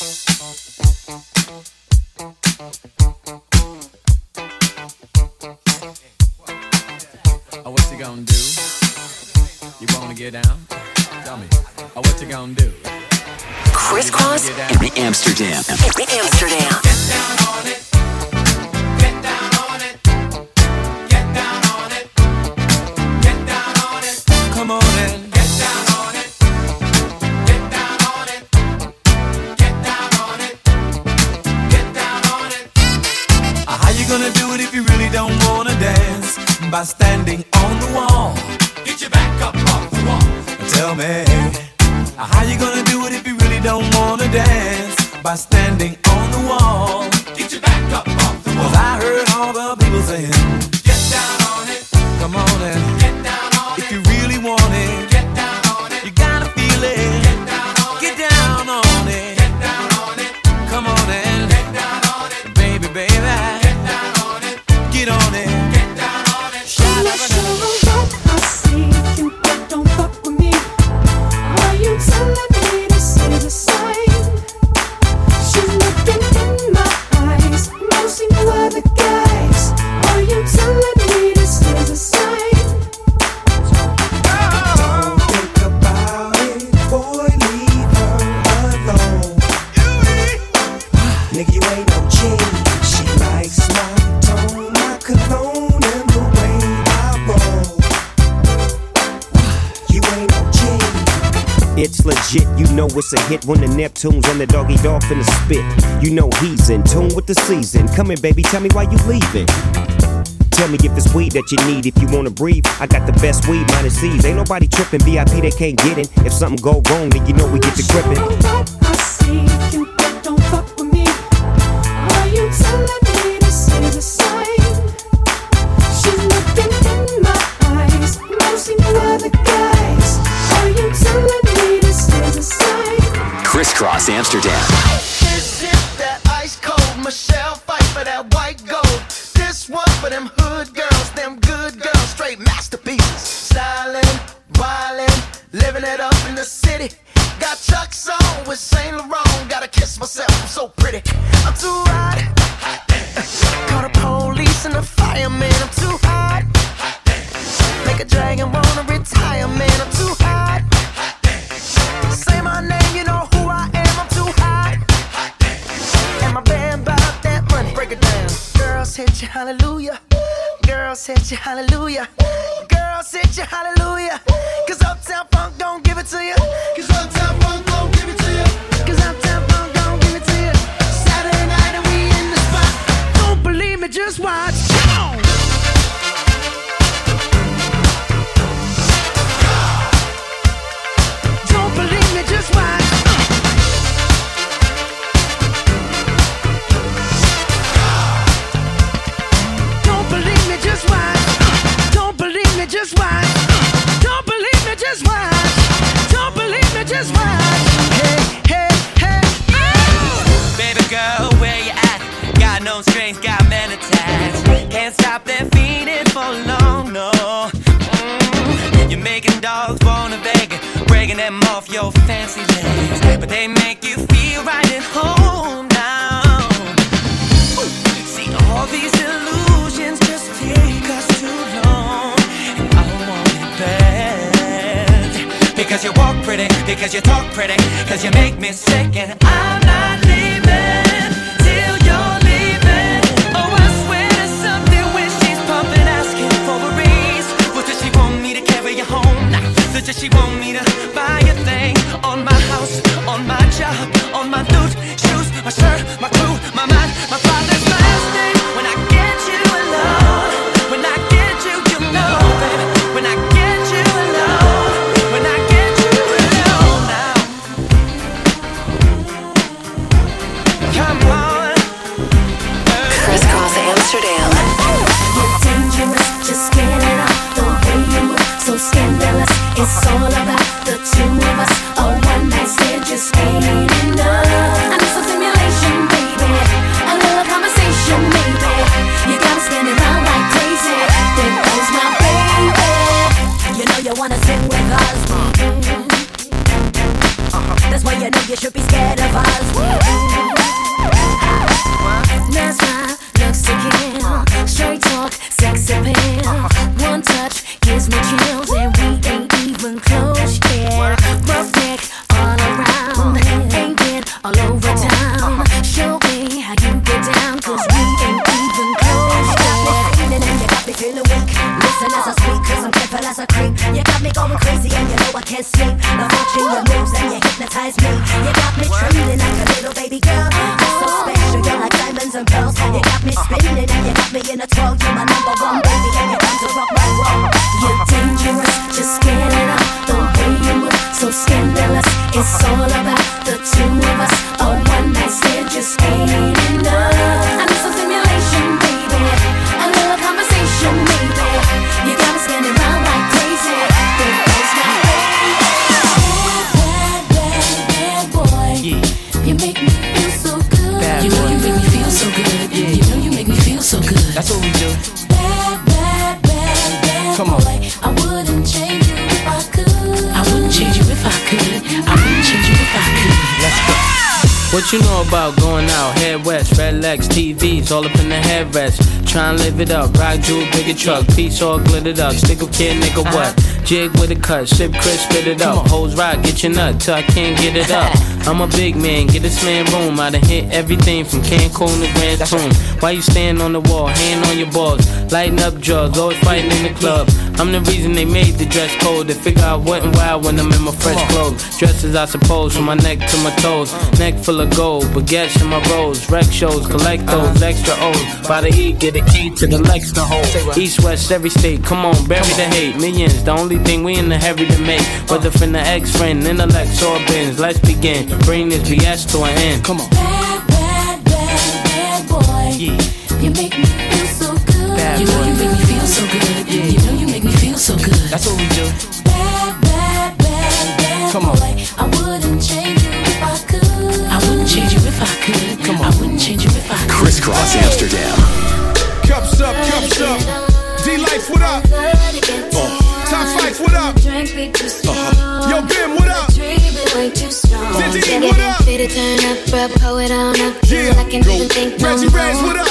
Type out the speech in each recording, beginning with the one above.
Oh, what you gonna do? You wanna get down? Tell me. Oh, what you gonna do? Crisscross Amsterdam. Amsterdam. Come By standing on the wall. Get your back up off the wall. Tell me. How you gonna do it if you really don't wanna dance? By standing on the wall. Get your back up off the wall. Cause I heard all the people saying, Nigga, you ain't no G. She likes my tone, my cologne, and the way I roll. You ain't no G. It's legit, you know it's a hit when the Neptune's and the doggy dog finna spit. You know he's in tune with the season. Come in, baby, tell me why you leaving. Tell me if it's weed that you need. If you wanna breathe, I got the best weed, minus C's. Ain't nobody tripping, VIP they can't get in. If something go wrong, then you know we get to Sure gripping. what I see. You but don't fuck with Crisscross Amsterdam. This is that ice cold Michelle fight for that white gold. This one for them hood girls, them good girls, straight masterpieces. Stylin', wildin', living it up in the city. Got Chuck's on with Saint Laurent. Gotta kiss myself, I'm so Hit hallelujah. Girls hit you, hallelujah. Cause Uptown Funk don't give it to you. Cause Uptown Funk don't give it to you. Cause Uptown Funk don't give it to you. Saturday night and we in the spot. Don't believe me, just watch. What you know about going out? Head west, red legs, TVs, all up in the headrest. Try and live it up. Rock jewel, bigger truck, piece all glittered up. Stick a kid, nigga, what? Jig with a cut, sip Chris, spit it up. Hoes rock, get your nut till I can't get it up. I'm a big man, get this man room. I done hit everything from Cancun to Grand Tune. Why you stand on the wall, hand on your balls, lighting up drugs, always fighting in the club. I'm the reason they made the dress code. They figure I wasn't wild when I'm in my fresh clothes. Dresses, I suppose, from my neck to my toes. Neck full of gold, baguettes in my rolls. Rec shows, collect those uh-huh. extra O's. By the E, get a key to the Lex to hold. East, west, every state, come on, bury the hate. Millions, the only thing we in the hurry to make. Uh-huh. Whether from the ex friend, intellect, or bins. Let's begin. Bring this BS to an end. Come on. Bad, bad, bad, bad boy. You That's what we do. Bad, bad, bad, bad Come on. boy. I wouldn't change you if I could. I wouldn't change you if I could. Come on. I wouldn't change you if I could. Crisscross Amsterdam. Cups up, cups up. D Life, what up? Top Fights, what up? Uh-huh. Yo, Ben, what up? Diddy, what up? Turn up, bro, pull it on up. Yeah, I can go. even think no Reggie more. Reyes, what up?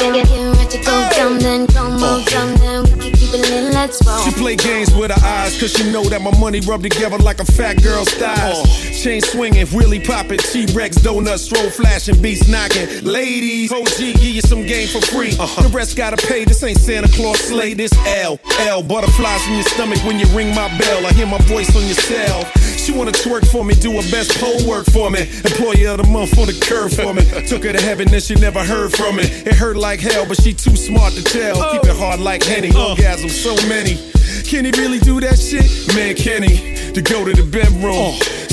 Go then then we can She play games with her eyes, cause she know that my money rub together like a fat girl's thighs. Chain swinging, wheelie popping, T-Rex donuts, stroll flashing, beats knocking. Ladies, OG, give you some game for free. Uh-huh. The rest gotta pay, this ain't Santa Claus sleigh, this L. L, butterflies in your stomach when you ring my bell. I hear my voice on your cell. She wanna twerk for me, do her best pole work for me. Employee of the month on the curve for me. Took her to heaven, then she never heard from me. It hurt like hell, but she too smart to tell. Keep it hard like Henny, uh. orgasm so many. Can he really do that shit? Man, can he? To go to the bedroom. Uh.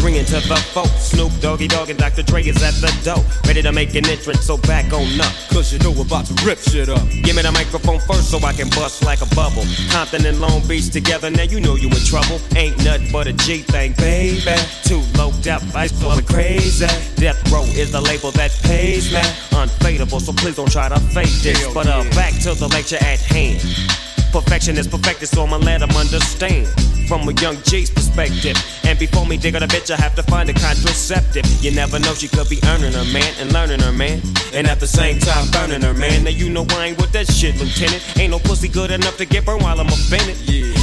three to the four. Snoop Doggy Dogg and Dr. Dre is at the door. Ready to make an entrance, so back on up. Cause you know we're about to rip shit up. Give me the microphone first so I can bust like a bubble. Compton and Long Beach together, now you know you in trouble. Ain't nothing but a G thing, baby. Too low depth, ice going crazy. Death Row is the label that pays me. Unfadable, so please don't try to fake this. But uh, back to the lecture at hand. Perfection is perfected, so I'ma let 'em understand. From a young G's perspective. And before me dig a bitch, I have to find a contraceptive. You never know, she could be earning her man and learning her man. And at the same time, burning her man. Now you know I ain't with that shit, Lieutenant. Ain't no pussy good enough to get burned while I'm offended.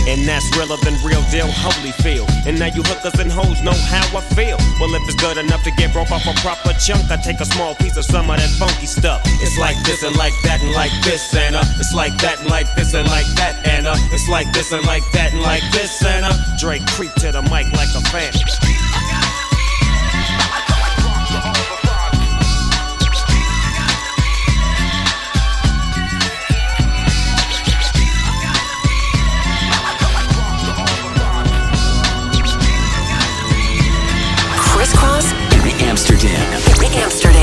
And that's realer than real deal, Holyfield. And now you hookers and hoes know how I feel. Well, if it's good enough to get broke off a proper chunk, I take a small piece of some of that funky stuff. It's like this and like that and like this and it's like that and like this and like that uh, it's like this and like that and like this and Drake creep to the mic like a fan. Amsterdam. Amsterdam.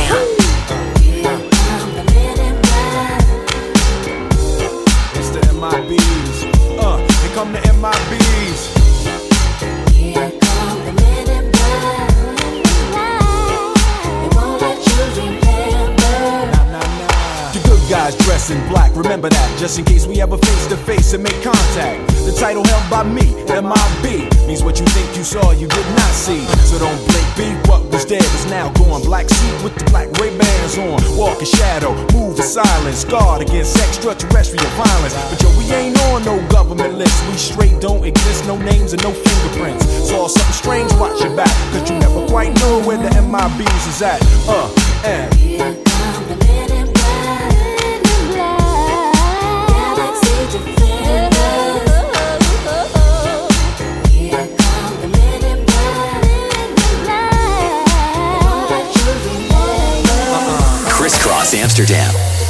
Dressed in black. Remember that, just in case we ever face to face and make contact. The title held by me, MIB, means what you think you saw, you did not see. So don't blink, be what was dead is now gone. Black suit with the black Ray Bans on. Walk in shadow, move in silence, guard against extraterrestrial violence. But yo, we ain't on no government list. We straight don't exist, no names and no fingerprints. Saw something strange, watch your back, cause you never quite know where the MIBs is at. Uh, and. Crisscross Amsterdam.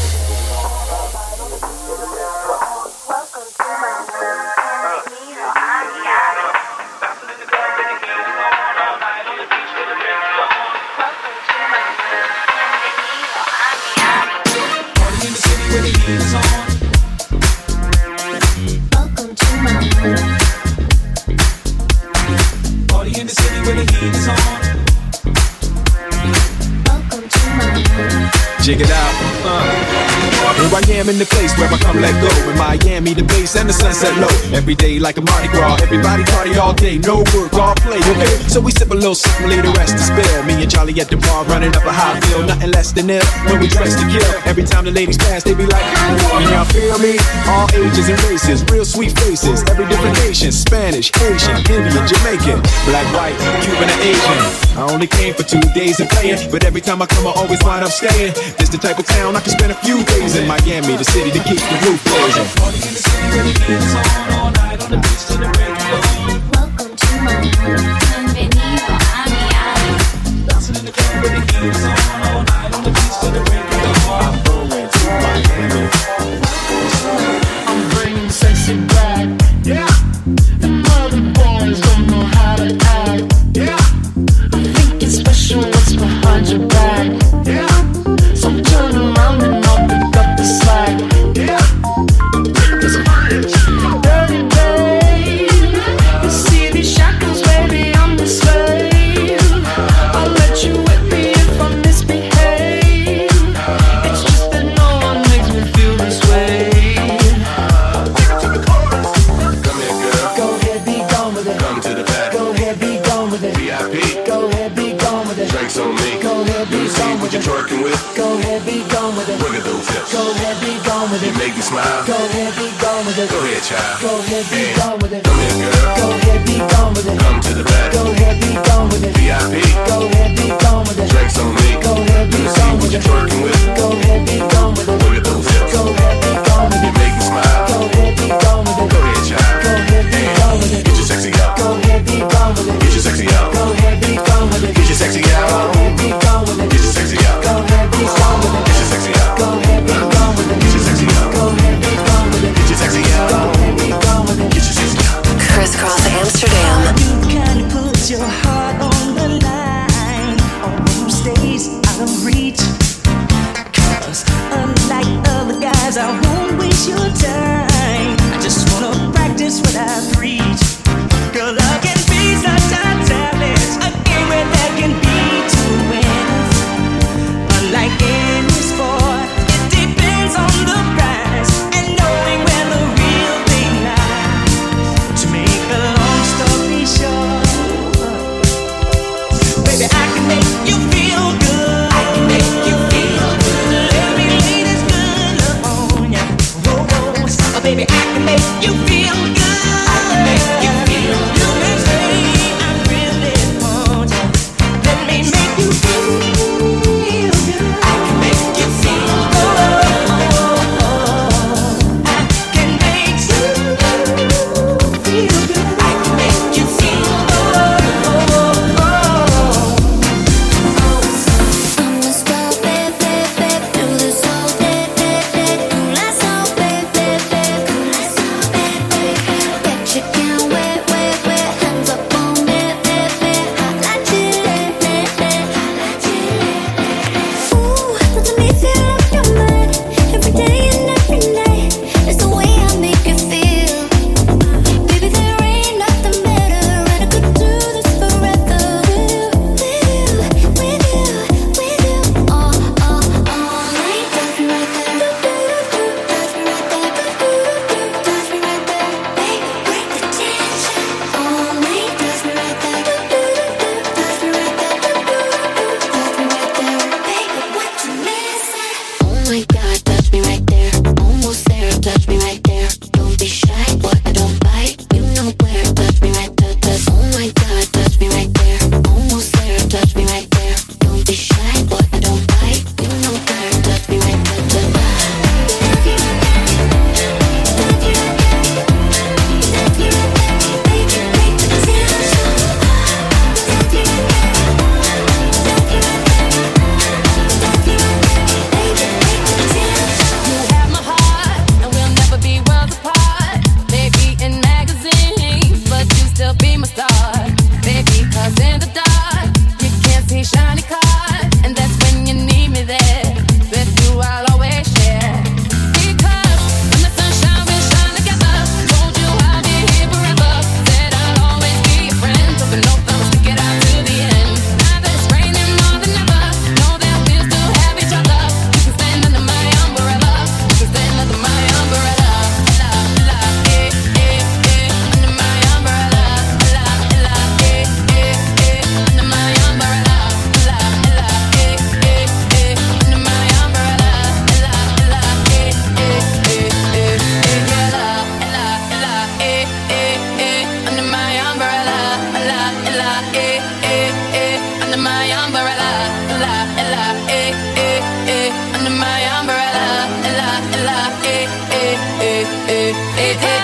Sunset low. Every day like a Mardi Gras. Everybody party all day. No work, all play, okay? So we sip a little something, leave the rest to spill. Me and Charlie at the bar running up a high bill. Nothing less than ill when we dress to kill. Every time the ladies pass, they be like, Can y'all feel me? All ages and races, real sweet faces. Every different nation Spanish, Asian, Indian, Jamaican, black, white, Cuban, and Asian. I only came for two days of playing, but every time I come, I always wind up staying. This the type of town I can spend a few days in Miami, the city that keeps the roof blazing. Welcome to my home, bienvenido a Miami. Dancing in the club with the I'm touch me eh, eh, eh.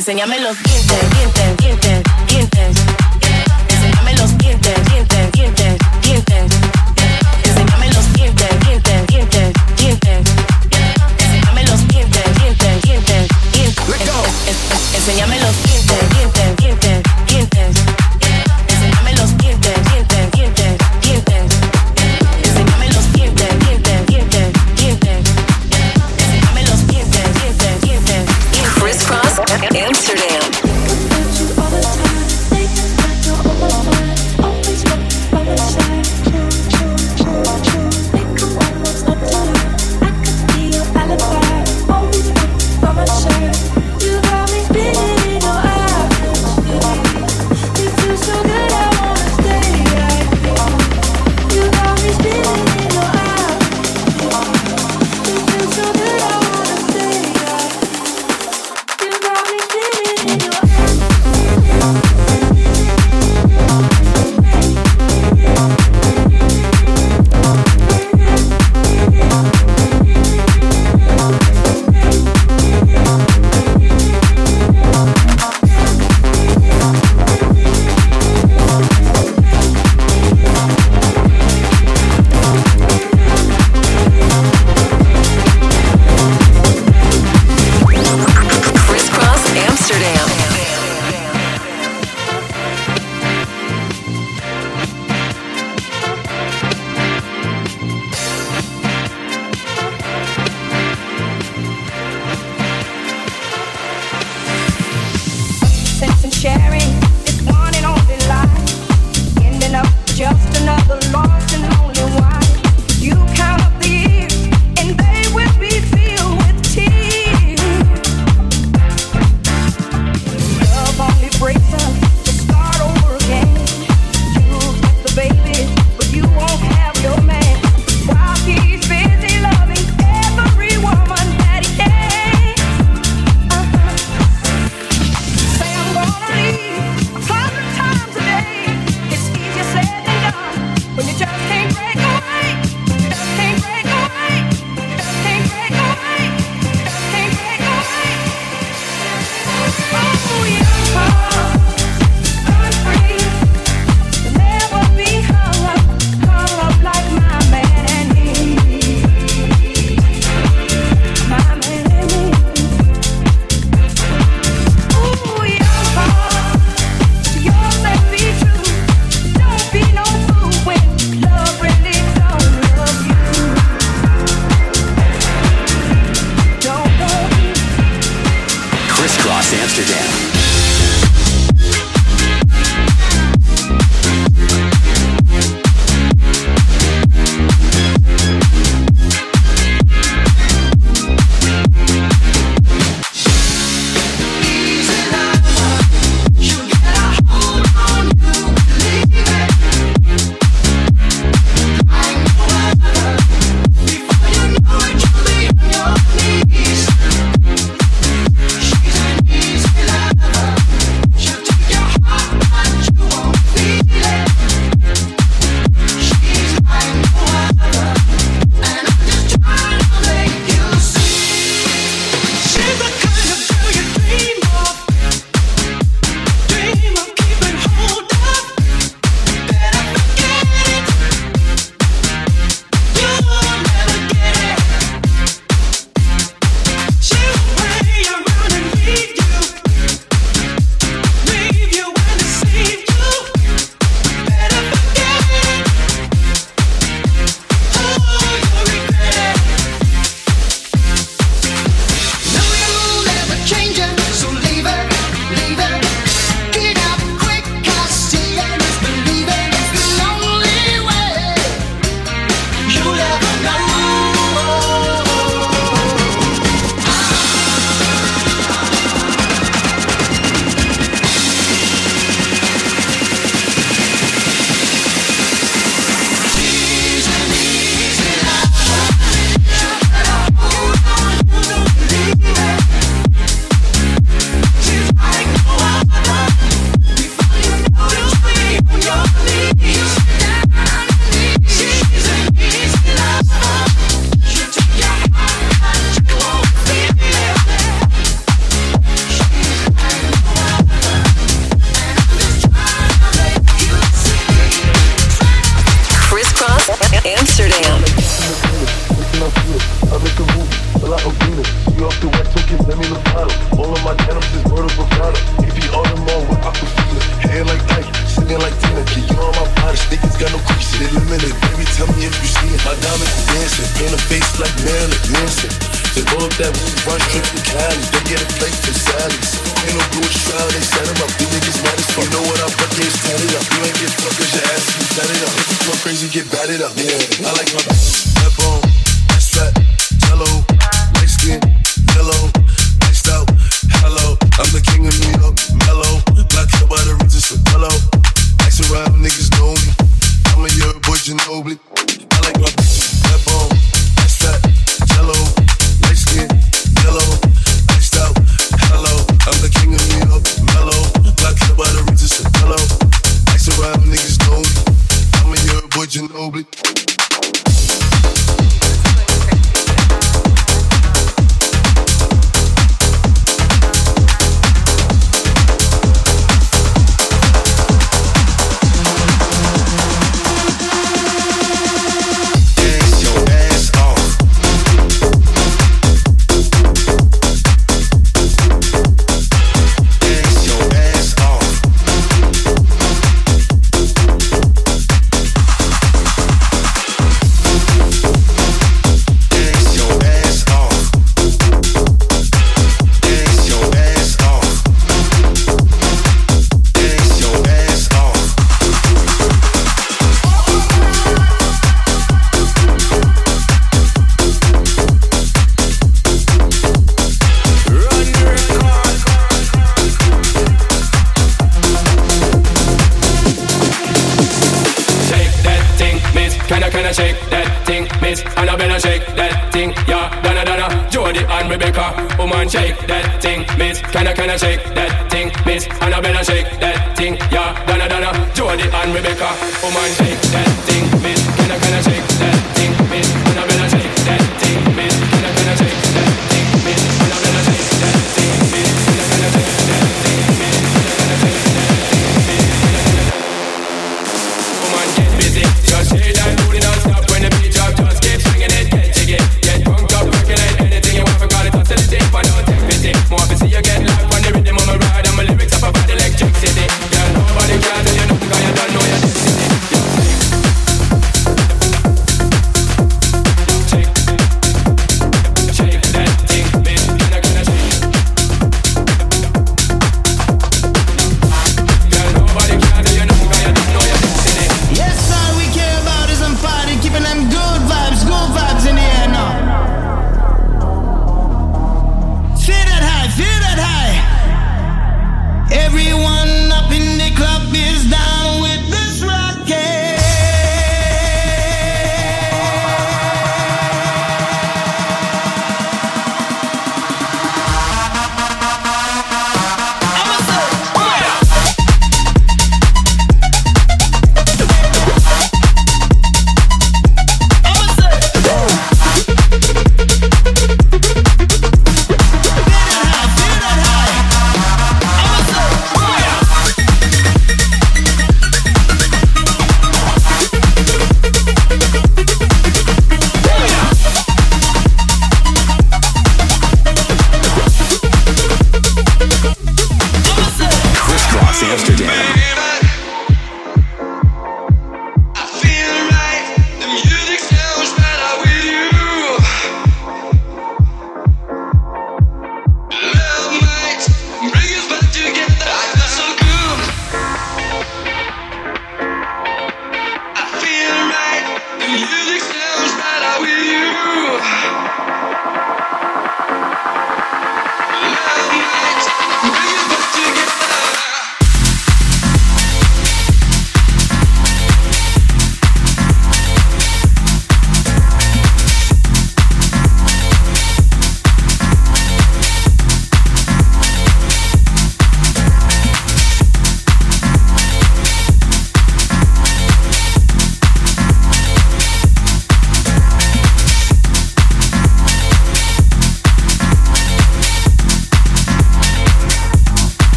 Enséñame los dientes, dientes, dientes, dientes. Enséñame los dientes, dientes, dientes, dientes. Enséñame los dientes, dientes, dientes, dientes. Enséñame los dientes, dientes, dientes, dientes. Enséñame los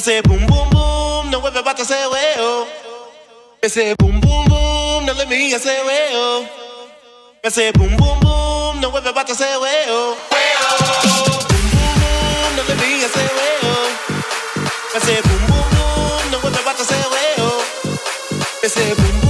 say boom boom boom, no ever about to say way I say boom boom boom, no let me hear say way I say boom boom boom, no ever about to say way oh. Boom boom boom, no let me hear say way I say boom boom boom, no ever about to say way I say boom boom.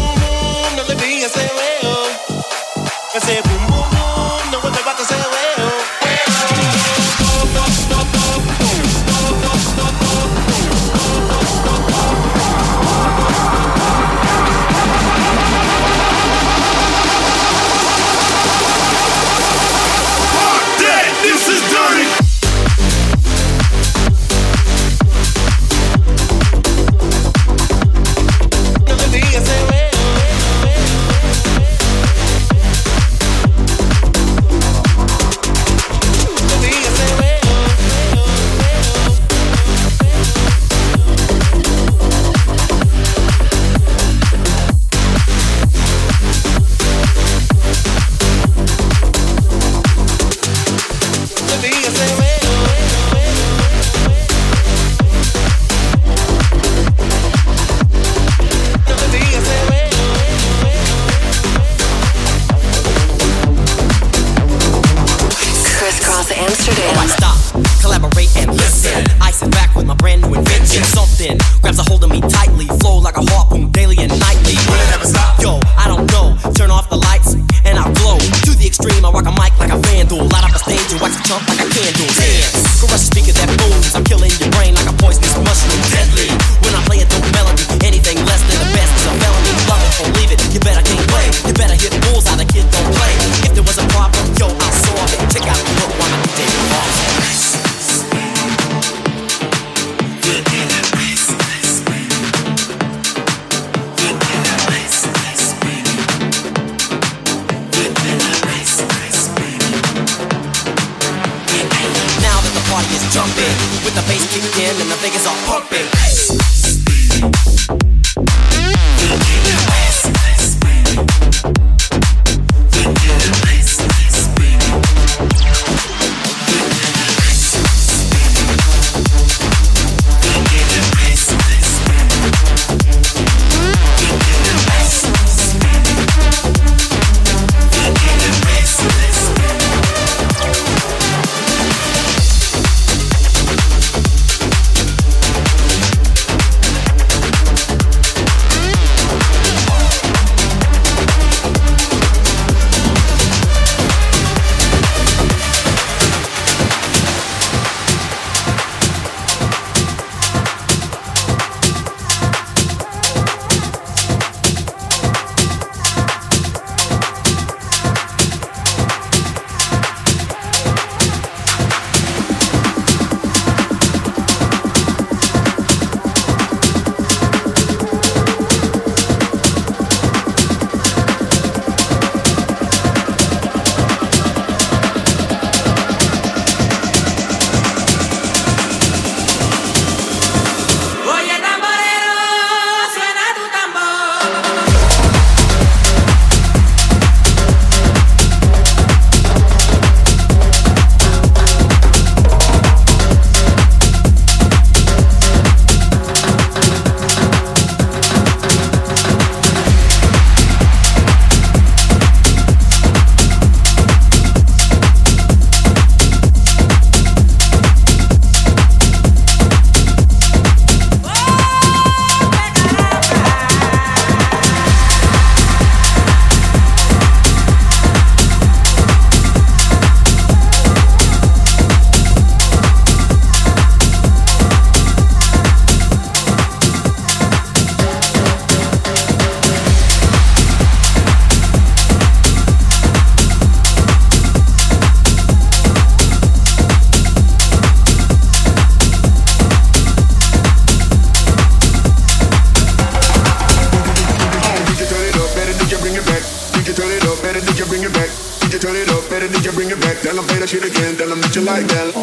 you like that.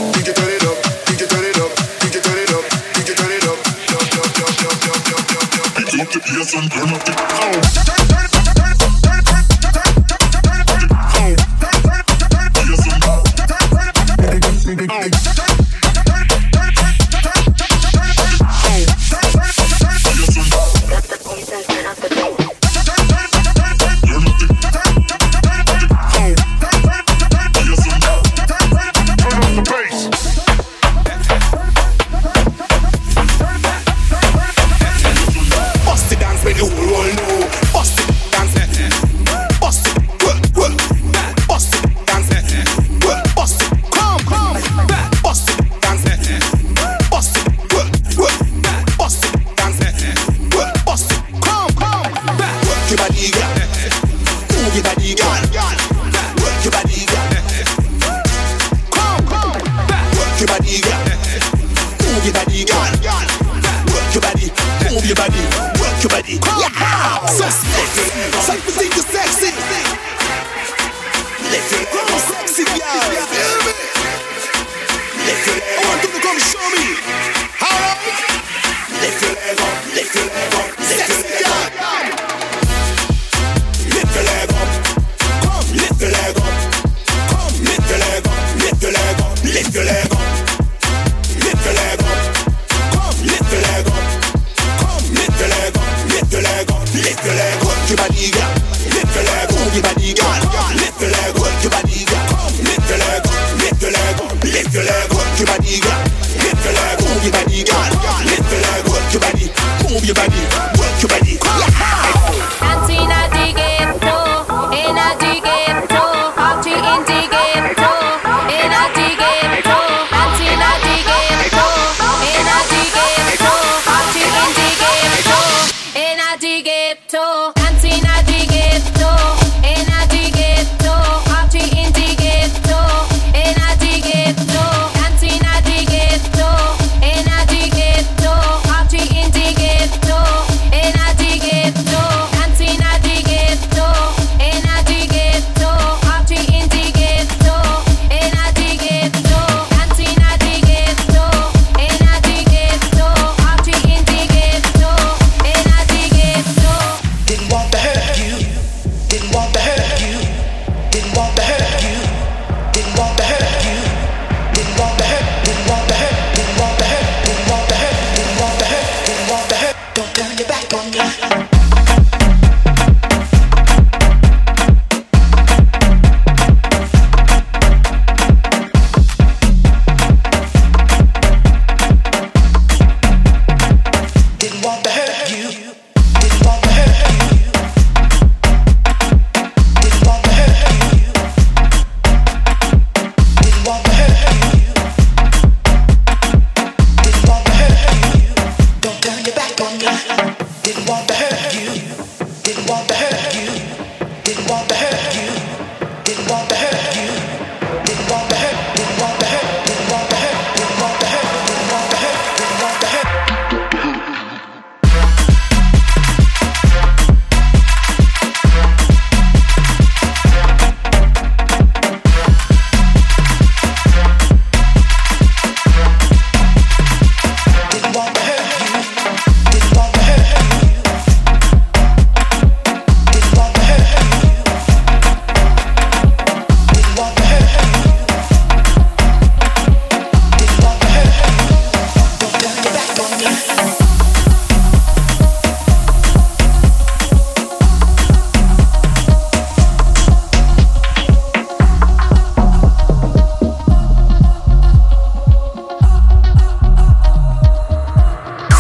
Sexy